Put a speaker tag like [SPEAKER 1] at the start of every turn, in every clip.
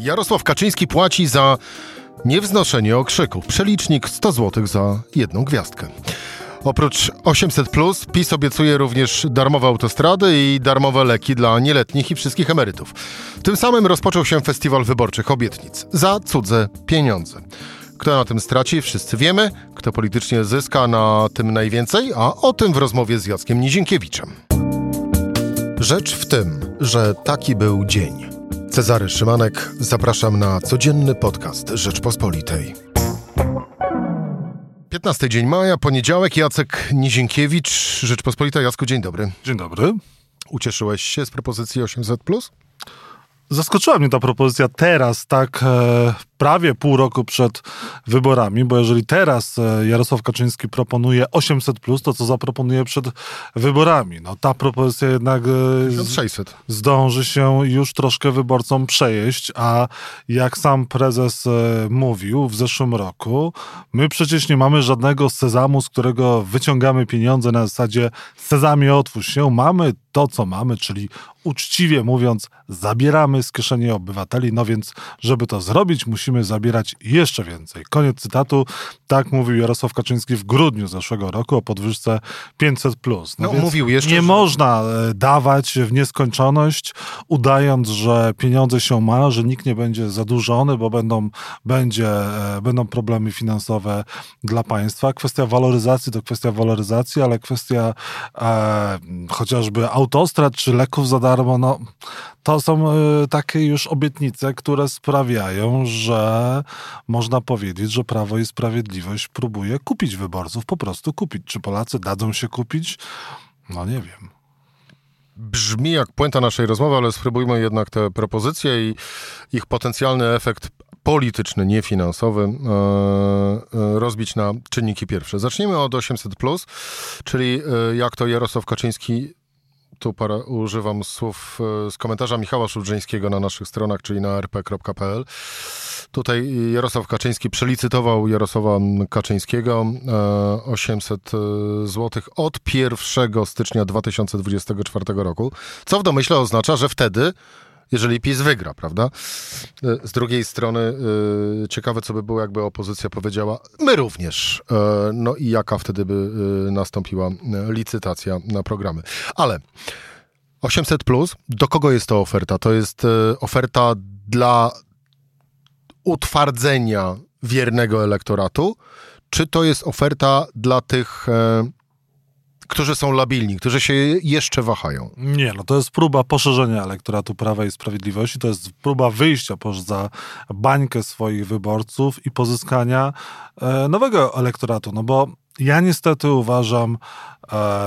[SPEAKER 1] Jarosław Kaczyński płaci za niewznoszenie okrzyków. Przelicznik 100 zł za jedną gwiazdkę. Oprócz 800, PiS obiecuje również darmowe autostrady i darmowe leki dla nieletnich i wszystkich emerytów. Tym samym rozpoczął się festiwal wyborczych obietnic za cudze pieniądze. Kto na tym straci, wszyscy wiemy. Kto politycznie zyska na tym najwięcej, a o tym w rozmowie z Jackiem Nizinkiewiczem. Rzecz w tym, że taki był dzień. Cezary Szymanek, zapraszam na codzienny podcast Rzeczpospolitej. 15 dzień maja, poniedziałek, Jacek Nizienkiewicz, Rzeczpospolita. Jacku, dzień dobry.
[SPEAKER 2] Dzień dobry.
[SPEAKER 1] Ucieszyłeś się z propozycji 800+.
[SPEAKER 2] Zaskoczyła mnie ta propozycja teraz, tak e, prawie pół roku przed wyborami, bo jeżeli teraz e, Jarosław Kaczyński proponuje 800, plus, to co zaproponuje przed wyborami? No ta propozycja jednak
[SPEAKER 1] e, 600.
[SPEAKER 2] zdąży się już troszkę wyborcom przejeść, a jak sam prezes e, mówił w zeszłym roku, my przecież nie mamy żadnego sezamu, z którego wyciągamy pieniądze na zasadzie sezamie otwórz się. Mamy to, co mamy, czyli uczciwie mówiąc, zabieramy z kieszeni obywateli. No więc, żeby to zrobić, musimy zabierać jeszcze więcej. Koniec cytatu. Tak mówił Jarosław Kaczyński w grudniu zeszłego roku o podwyżce 500.
[SPEAKER 1] No, no mówił jeszcze.
[SPEAKER 2] Nie
[SPEAKER 1] że...
[SPEAKER 2] można e, dawać w nieskończoność, udając, że pieniądze się ma, że nikt nie będzie zadłużony, bo będą, będzie, e, będą problemy finansowe dla państwa. Kwestia waloryzacji to kwestia waloryzacji, ale kwestia e, chociażby autostrad czy leków za darmo, no, to są y, takie już obietnice, które sprawiają, że można powiedzieć, że Prawo i Sprawiedliwość próbuje kupić wyborców, po prostu kupić. Czy Polacy dadzą się kupić? No nie wiem
[SPEAKER 1] brzmi jak puenta naszej rozmowy, ale spróbujmy jednak te propozycje i ich potencjalny efekt polityczny, nie finansowy, e, e, rozbić na czynniki pierwsze. Zacznijmy od 800, czyli e, jak to Jarosław Kaczyński tu para, używam słów e, z komentarza Michała Szudrzyńskiego na naszych stronach, czyli na rp.pl. Tutaj Jarosław Kaczyński przelicytował Jarosława Kaczyńskiego 800 zł od 1 stycznia 2024 roku, co w domyśle oznacza, że wtedy jeżeli PiS wygra, prawda? E, z drugiej strony e, ciekawe, co by było, jakby opozycja powiedziała, my również. E, no i jaka wtedy by nastąpiła licytacja na programy. Ale 800 plus, do kogo jest to oferta? To jest oferta dla utwardzenia wiernego elektoratu, czy to jest oferta dla tych którzy są labilni, którzy się jeszcze wahają.
[SPEAKER 2] Nie, no to jest próba poszerzenia elektoratu Prawa i Sprawiedliwości, to jest próba wyjścia poza bańkę swoich wyborców i pozyskania e, nowego elektoratu, no bo ja niestety uważam,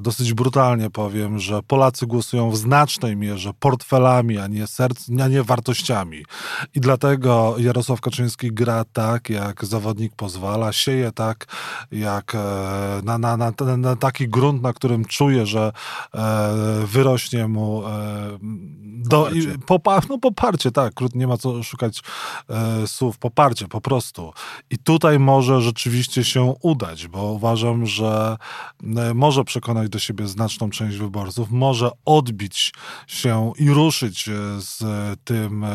[SPEAKER 2] dosyć brutalnie powiem, że Polacy głosują w znacznej mierze portfelami, a nie serc, a nie wartościami. I dlatego Jarosław Kaczyński gra tak, jak zawodnik pozwala, sieje tak, jak e, na, na, na, na taki grunt, na którym czuje, że e, wyrośnie mu e, do, poparcie. Popa, no poparcie, tak, nie ma co szukać e, słów, poparcie po prostu. I tutaj może rzeczywiście się udać, bo uważam, że e, może przekonać do siebie znaczną część wyborców, może odbić się i ruszyć e, z tym e,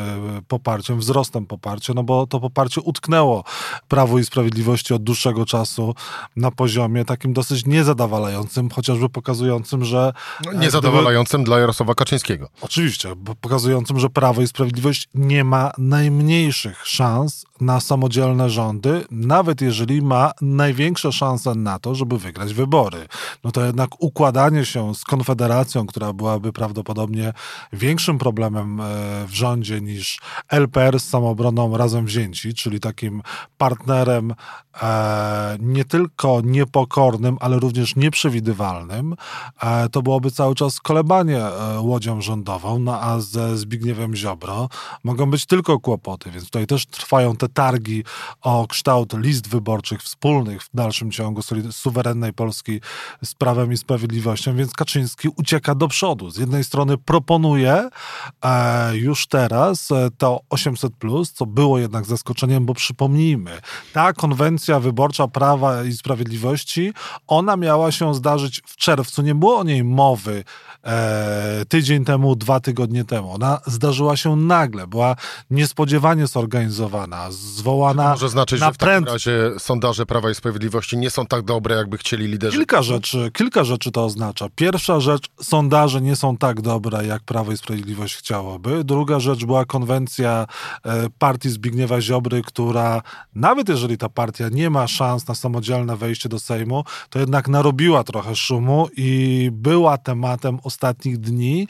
[SPEAKER 2] poparciem, wzrostem poparcia, no bo to poparcie utknęło Prawo i Sprawiedliwości od dłuższego czasu na poziomie takim dosyć niezadowalającym, chociażby pokazującym, że...
[SPEAKER 1] No, niezadowalającym gdyby, dla Jarosława Kaczyńskiego.
[SPEAKER 2] Oczywiście, pokazującym, że Prawo i Sprawiedliwość nie ma najmniejszych szans na samodzielne rządy, nawet jeżeli ma największe szanse na to, żeby wygrać wybory. No to jednak układanie się z Konfederacją, która byłaby prawdopodobnie większym problemem e, w rządzie niż LPR z samoobroną razem wzięci, czyli takim partnerem e, nie tylko niepokornym, ale również nieprzewidywalnym, e, to byłoby cały czas kolebanie łodzią rządową, no a ze Zbigniewem Ziobro mogą być tylko kłopoty, więc tutaj też trwają te targi o kształt list wyborczych wspólnych w dalszym ciągu suwerennej Polski z Prawem i Sprawiedliwością, więc Kaczyński ucieka do przodu. Z jednej strony proponuje e, już teraz e, to 800, co było jednak zaskoczeniem, bo przypomnijmy, ta konwencja wyborcza Prawa i Sprawiedliwości, ona miała się zdarzyć w czerwcu. Nie było o niej mowy e, tydzień temu, dwa tygodnie temu. Ona zdarzyła się nagle, była niespodziewanie zorganizowana, zwołana.
[SPEAKER 1] Może znaczyć, że w takim razie sondaże Prawa i Sprawiedliwości nie są tak dobre, jakby chcieli liderzy.
[SPEAKER 2] Kilka rzeczy, kilka rzeczy to oznacza. Pierwsza rzecz, sondaże nie są tak dobre, jak Prawo i Sprawiedliwość chciałoby. Druga rzecz była konwencja e, partii Zbigniewa Ziobry, która nawet jeżeli ta partia nie ma szans na samodzielne wejście do Sejmu, to jednak narobiła trochę szumu i była tematem ostatnich dni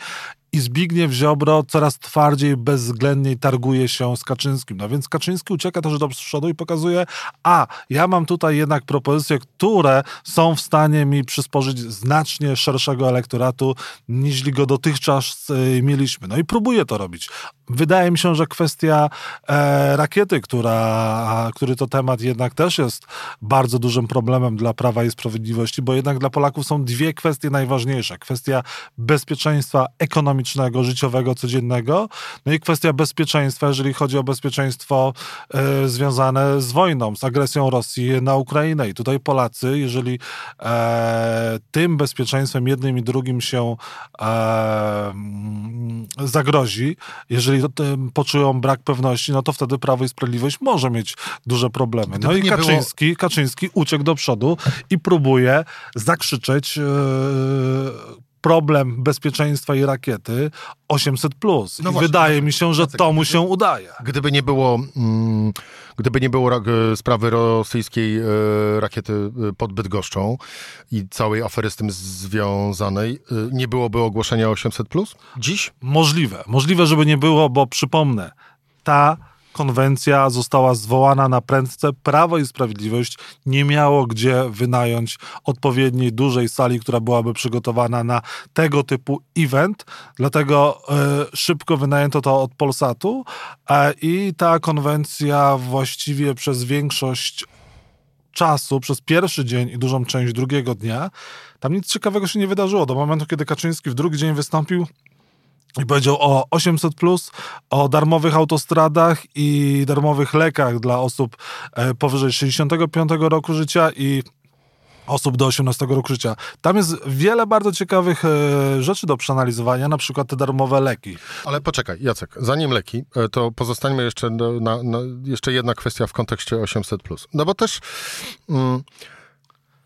[SPEAKER 2] i Zbigniew Ziobro coraz twardziej, bezwzględniej targuje się z Kaczyńskim. No więc Kaczyński ucieka też do przodu i pokazuje, a ja mam tutaj jednak propozycje, które są w stanie mi przysporzyć znacznie szerszego elektoratu, niż go dotychczas e, mieliśmy. No i próbuje to robić. Wydaje mi się, że kwestia e, rakiety, która, który to temat jednak też jest bardzo dużym problemem dla Prawa i Sprawiedliwości, bo jednak dla Polaków są dwie kwestie najważniejsze. Kwestia bezpieczeństwa ekonomicznego, życiowego, codziennego, no i kwestia bezpieczeństwa, jeżeli chodzi o bezpieczeństwo e, związane z wojną, z agresją Rosji na Ukrainę. I tutaj Polacy, jeżeli e, tym bezpieczeństwem jednym i drugim się e, zagrozi, jeżeli jeżeli poczują brak pewności, no to wtedy Prawo i Sprawiedliwość może mieć duże problemy. No i Kaczyński, było... Kaczyński uciekł do przodu i próbuje zakrzyczeć yy, problem bezpieczeństwa i rakiety 800. Plus. No I właśnie, wydaje mi się, że to mu się udaje.
[SPEAKER 1] Gdyby nie było, mm, gdyby nie było sprawy rosyjskiej e, rakiety e, pod Bydgoszczą i całej afery z tym związanej, e, nie byłoby ogłoszenia 800. Plus? Dziś?
[SPEAKER 2] Możliwe. Możliwe, żeby nie było, bo przypomnę, ta konwencja została zwołana na prędce. Prawo i Sprawiedliwość nie miało gdzie wynająć odpowiedniej dużej sali, która byłaby przygotowana na tego typu event, dlatego y, szybko wynajęto to od Polsatu e, i ta konwencja właściwie przez większość czasu, przez pierwszy dzień i dużą część drugiego dnia, tam nic ciekawego się nie wydarzyło. Do momentu, kiedy Kaczyński w drugi dzień wystąpił i powiedział o 800, plus, o darmowych autostradach i darmowych lekach dla osób e, powyżej 65 roku życia i osób do 18 roku życia. Tam jest wiele bardzo ciekawych e, rzeczy do przeanalizowania, na przykład te darmowe leki.
[SPEAKER 1] Ale poczekaj, Jacek, zanim leki, e, to pozostańmy jeszcze, na, na, jeszcze jedna kwestia w kontekście 800. Plus. No bo też. Mm,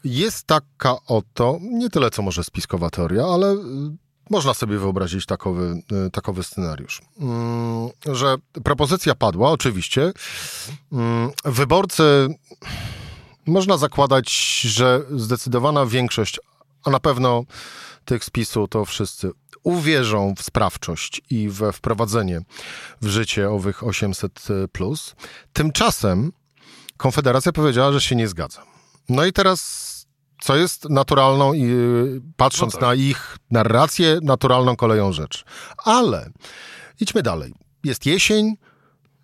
[SPEAKER 1] jest taka oto, nie tyle co może spiskowa teoria, ale można sobie wyobrazić takowy, e, takowy scenariusz. Mm, że propozycja padła, oczywiście. Mm, wyborcy, można zakładać, że zdecydowana większość, a na pewno tych spisu to wszyscy uwierzą w sprawczość i we wprowadzenie w życie owych 800. Plus. Tymczasem Konfederacja powiedziała, że się nie zgadza. No i teraz co jest naturalną i patrząc no tak. na ich narrację, naturalną koleją rzecz. Ale idźmy dalej. Jest jesień,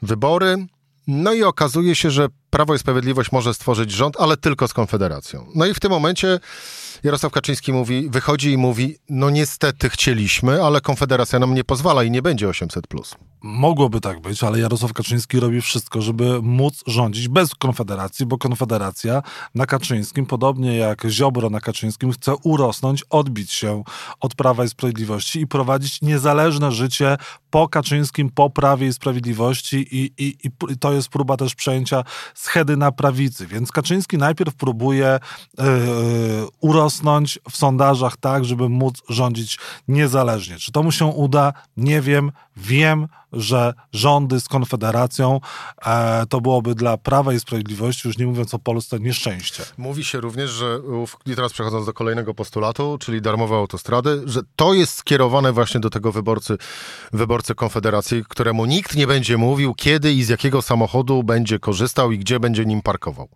[SPEAKER 1] wybory, no i okazuje się, że Prawo i Sprawiedliwość może stworzyć rząd, ale tylko z Konfederacją. No i w tym momencie Jarosław Kaczyński mówi, wychodzi i mówi, no niestety chcieliśmy, ale Konfederacja nam nie pozwala i nie będzie 800+. Plus.
[SPEAKER 2] Mogłoby tak być, ale Jarosław Kaczyński robi wszystko, żeby móc rządzić bez Konfederacji, bo Konfederacja na Kaczyńskim, podobnie jak Ziobro na Kaczyńskim, chce urosnąć, odbić się od Prawa i Sprawiedliwości i prowadzić niezależne życie po Kaczyńskim, po Prawie i Sprawiedliwości i, i, i to jest próba też przejęcia schedy na prawicy. Więc Kaczyński najpierw próbuje yy, urosnąć w sondażach tak, żeby móc rządzić niezależnie. Czy to mu się uda? Nie wiem. Wiem, że rządy z Konfederacją e, to byłoby dla Prawa i Sprawiedliwości, już nie mówiąc o Polsce, nieszczęście.
[SPEAKER 1] Mówi się również, że i teraz przechodząc do kolejnego postulatu, czyli darmowe autostrady, że to jest skierowane właśnie do tego wyborcy, wyborcy Konfederacji, któremu nikt nie będzie mówił, kiedy i z jakiego samochodu będzie korzystał i gdzie będzie nim parkował.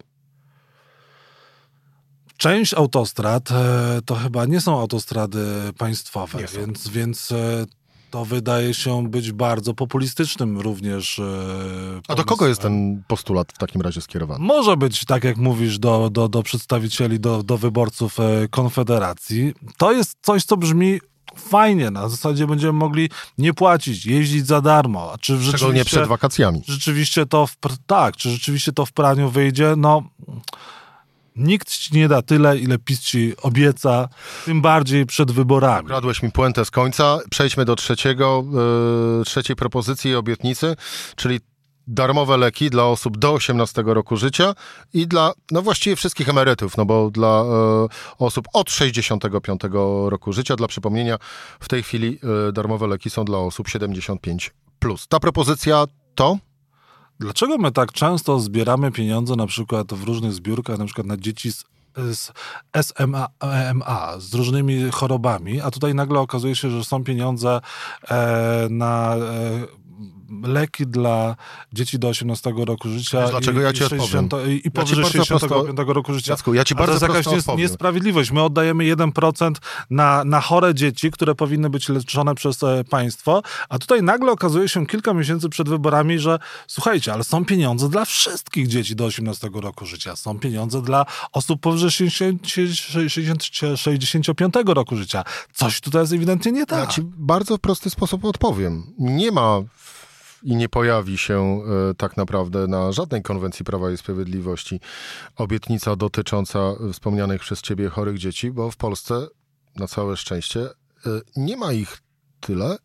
[SPEAKER 2] Część autostrad e, to chyba nie są autostrady państwowe, nie więc, więc e, to wydaje się być bardzo populistycznym również. E,
[SPEAKER 1] A do kogo jest ten postulat w takim razie skierowany?
[SPEAKER 2] Może być, tak jak mówisz, do, do, do przedstawicieli, do, do wyborców e, Konfederacji. To jest coś, co brzmi fajnie, na zasadzie będziemy mogli nie płacić, jeździć za darmo. A czy
[SPEAKER 1] rzeczywiście, Szczególnie przed wakacjami.
[SPEAKER 2] Rzeczywiście to, w, tak, czy rzeczywiście to w praniu wyjdzie? No Nikt ci nie da tyle, ile PiS ci obieca, tym bardziej przed wyborami.
[SPEAKER 1] Kradłeś mi puentę z końca. Przejdźmy do trzeciego, yy, trzeciej propozycji i obietnicy, czyli darmowe leki dla osób do 18 roku życia i dla, no właściwie wszystkich emerytów, no bo dla y, osób od 65 roku życia, dla przypomnienia, w tej chwili y, darmowe leki są dla osób 75+. Plus. Ta propozycja to?
[SPEAKER 2] Dlaczego my tak często zbieramy pieniądze na przykład w różnych zbiórkach, na przykład na dzieci z z SMA, EMA, z różnymi chorobami, a tutaj nagle okazuje się, że są pieniądze e, na e, leki dla dzieci do 18 roku życia.
[SPEAKER 1] Wiesz, dlaczego
[SPEAKER 2] i,
[SPEAKER 1] ja ci 60,
[SPEAKER 2] odpowiem? I powyżej ja 65 prosto, roku życia.
[SPEAKER 1] Jacku, ja ci bardzo
[SPEAKER 2] to jest jakaś
[SPEAKER 1] nies
[SPEAKER 2] niesprawiedliwość. My oddajemy 1% na, na chore dzieci, które powinny być leczone przez e, państwo, a tutaj nagle okazuje się kilka miesięcy przed wyborami, że słuchajcie, ale są pieniądze dla wszystkich dzieci do 18 roku życia. Są pieniądze dla osób powyżej 60, 60, 65 roku życia. Coś tutaj jest ewidentnie nie tak.
[SPEAKER 1] Ja ci bardzo w prosty sposób odpowiem. Nie ma i nie pojawi się e, tak naprawdę na żadnej konwencji Prawa i Sprawiedliwości obietnica dotycząca wspomnianych przez ciebie chorych dzieci, bo w Polsce na całe szczęście e, nie ma ich tyle,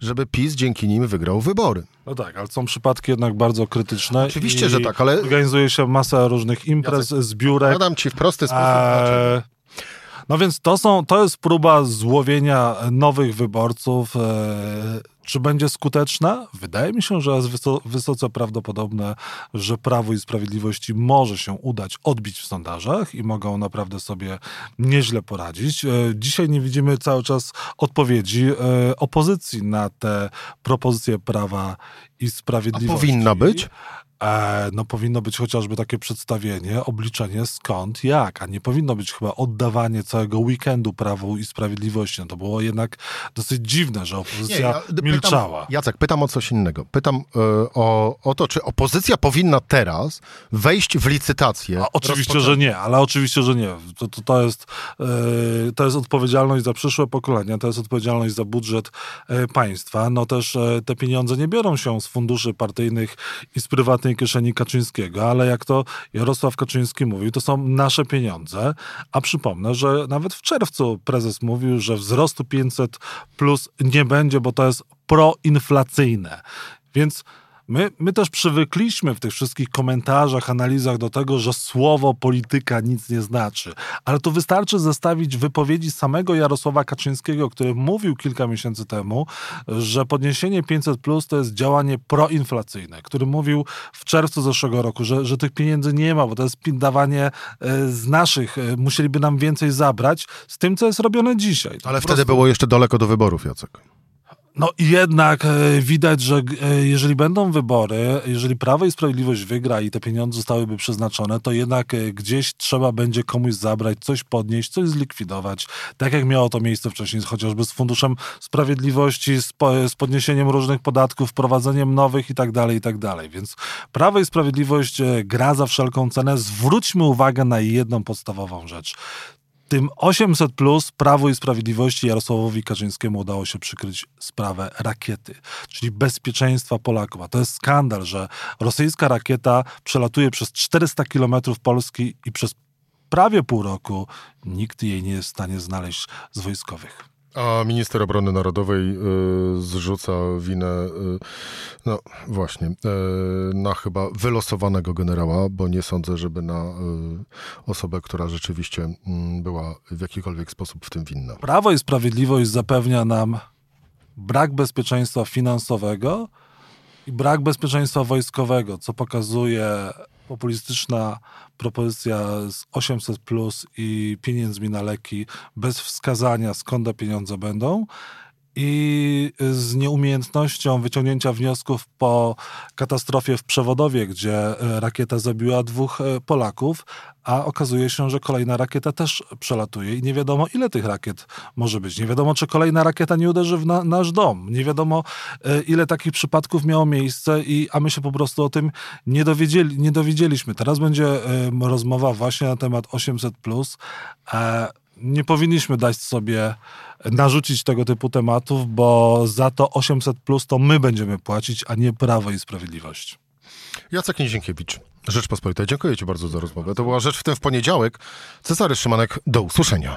[SPEAKER 1] żeby PiS dzięki nim wygrał wybory.
[SPEAKER 2] No tak, ale są przypadki jednak bardzo krytyczne.
[SPEAKER 1] Oczywiście, że tak, ale...
[SPEAKER 2] Organizuje się masa różnych imprez, Jacek, zbiórek.
[SPEAKER 1] Podam ci w prosty sposób. Eee...
[SPEAKER 2] No więc to, są, to jest próba złowienia nowych wyborców. E, czy będzie skuteczna? Wydaje mi się, że jest wysoce prawdopodobne, że Prawo i Sprawiedliwości może się udać odbić w sondażach i mogą naprawdę sobie nieźle poradzić. E, dzisiaj nie widzimy cały czas odpowiedzi e, opozycji na te propozycje Prawa i Sprawiedliwości.
[SPEAKER 1] A powinna być?
[SPEAKER 2] E, no powinno być chociażby takie przedstawienie, obliczenie skąd, jak, a nie powinno być chyba oddawanie całego weekendu Prawu i Sprawiedliwości. No to było jednak dosyć dziwne, że opozycja nie, ja milczała.
[SPEAKER 1] Pytam, Jacek, pytam o coś innego. Pytam y, o, o to, czy opozycja powinna teraz wejść w licytację?
[SPEAKER 2] A oczywiście, że nie, ale oczywiście, że nie. To, to, to, jest, y, to jest odpowiedzialność za przyszłe pokolenia, to jest odpowiedzialność za budżet y, państwa. No też te pieniądze nie biorą się z funduszy partyjnych i z prywatnej prywatnej kieszeni Kaczyńskiego, ale jak to Jarosław Kaczyński mówił, to są nasze pieniądze. A przypomnę, że nawet w czerwcu prezes mówił, że wzrostu 500 plus nie będzie, bo to jest proinflacyjne. Więc My, my też przywykliśmy w tych wszystkich komentarzach, analizach do tego, że słowo polityka nic nie znaczy. Ale tu wystarczy zestawić wypowiedzi samego Jarosława Kaczyńskiego, który mówił kilka miesięcy temu, że podniesienie 500 plus to jest działanie proinflacyjne, który mówił w czerwcu zeszłego roku, że, że tych pieniędzy nie ma, bo to jest dawanie e, z naszych, e, musieliby nam więcej zabrać z tym, co jest robione dzisiaj.
[SPEAKER 1] To Ale wtedy prostu... było jeszcze daleko do wyborów, Jacek.
[SPEAKER 2] No i jednak e, widać, że e, jeżeli będą wybory, jeżeli Prawo i Sprawiedliwość wygra i te pieniądze zostałyby przeznaczone, to jednak e, gdzieś trzeba będzie komuś zabrać, coś podnieść, coś zlikwidować. Tak jak miało to miejsce wcześniej, chociażby z Funduszem Sprawiedliwości, z, z podniesieniem różnych podatków, wprowadzeniem nowych i tak dalej, i tak dalej. Więc Prawo i Sprawiedliwość gra za wszelką cenę. Zwróćmy uwagę na jedną podstawową rzecz tym 800 plus Prawo i Sprawiedliwości Jarosławowi Kaczyńskiemu udało się przykryć sprawę rakiety, czyli bezpieczeństwa Polaków. A to jest skandal, że rosyjska rakieta przelatuje przez 400 kilometrów Polski i przez prawie pół roku nikt jej nie jest w stanie znaleźć z wojskowych.
[SPEAKER 1] A minister obrony narodowej y, zrzuca winę, y, no właśnie, y, na chyba wylosowanego generała, bo nie sądzę, żeby na y, osobę, która rzeczywiście mm, była w jakikolwiek sposób w tym winna.
[SPEAKER 2] Prawo i Sprawiedliwość zapewnia nam brak bezpieczeństwa finansowego i brak bezpieczeństwa wojskowego, co pokazuje populistyczna propozycja z 800 plus i pieniędzmi na leki bez wskazania skąd te pieniądze będą i z nieumiejętnością wyciągnięcia wniosków po katastrofie w Przewodowie, gdzie e, rakieta zabiła dwóch e, Polaków, a okazuje się, że kolejna rakieta też przelatuje i nie wiadomo, ile tych rakiet może być. Nie wiadomo, czy kolejna rakieta nie uderzy w na, nasz dom. Nie wiadomo, e, ile takich przypadków miało miejsce, i, a my się po prostu o tym nie, dowiedzieli, nie dowiedzieliśmy. Teraz będzie rozmowa właśnie na temat 800. Nie powinniśmy dać sobie narzucić tego typu tematów, bo za to 800 plus to my będziemy płacić, a nie Prawo i Sprawiedliwość.
[SPEAKER 1] Jacek Nizienkiewicz, Rzeczpospolita. Dziękuję Ci bardzo za rozmowę. To była Rzecz w tym w poniedziałek. Cezary Szymanek, do usłyszenia.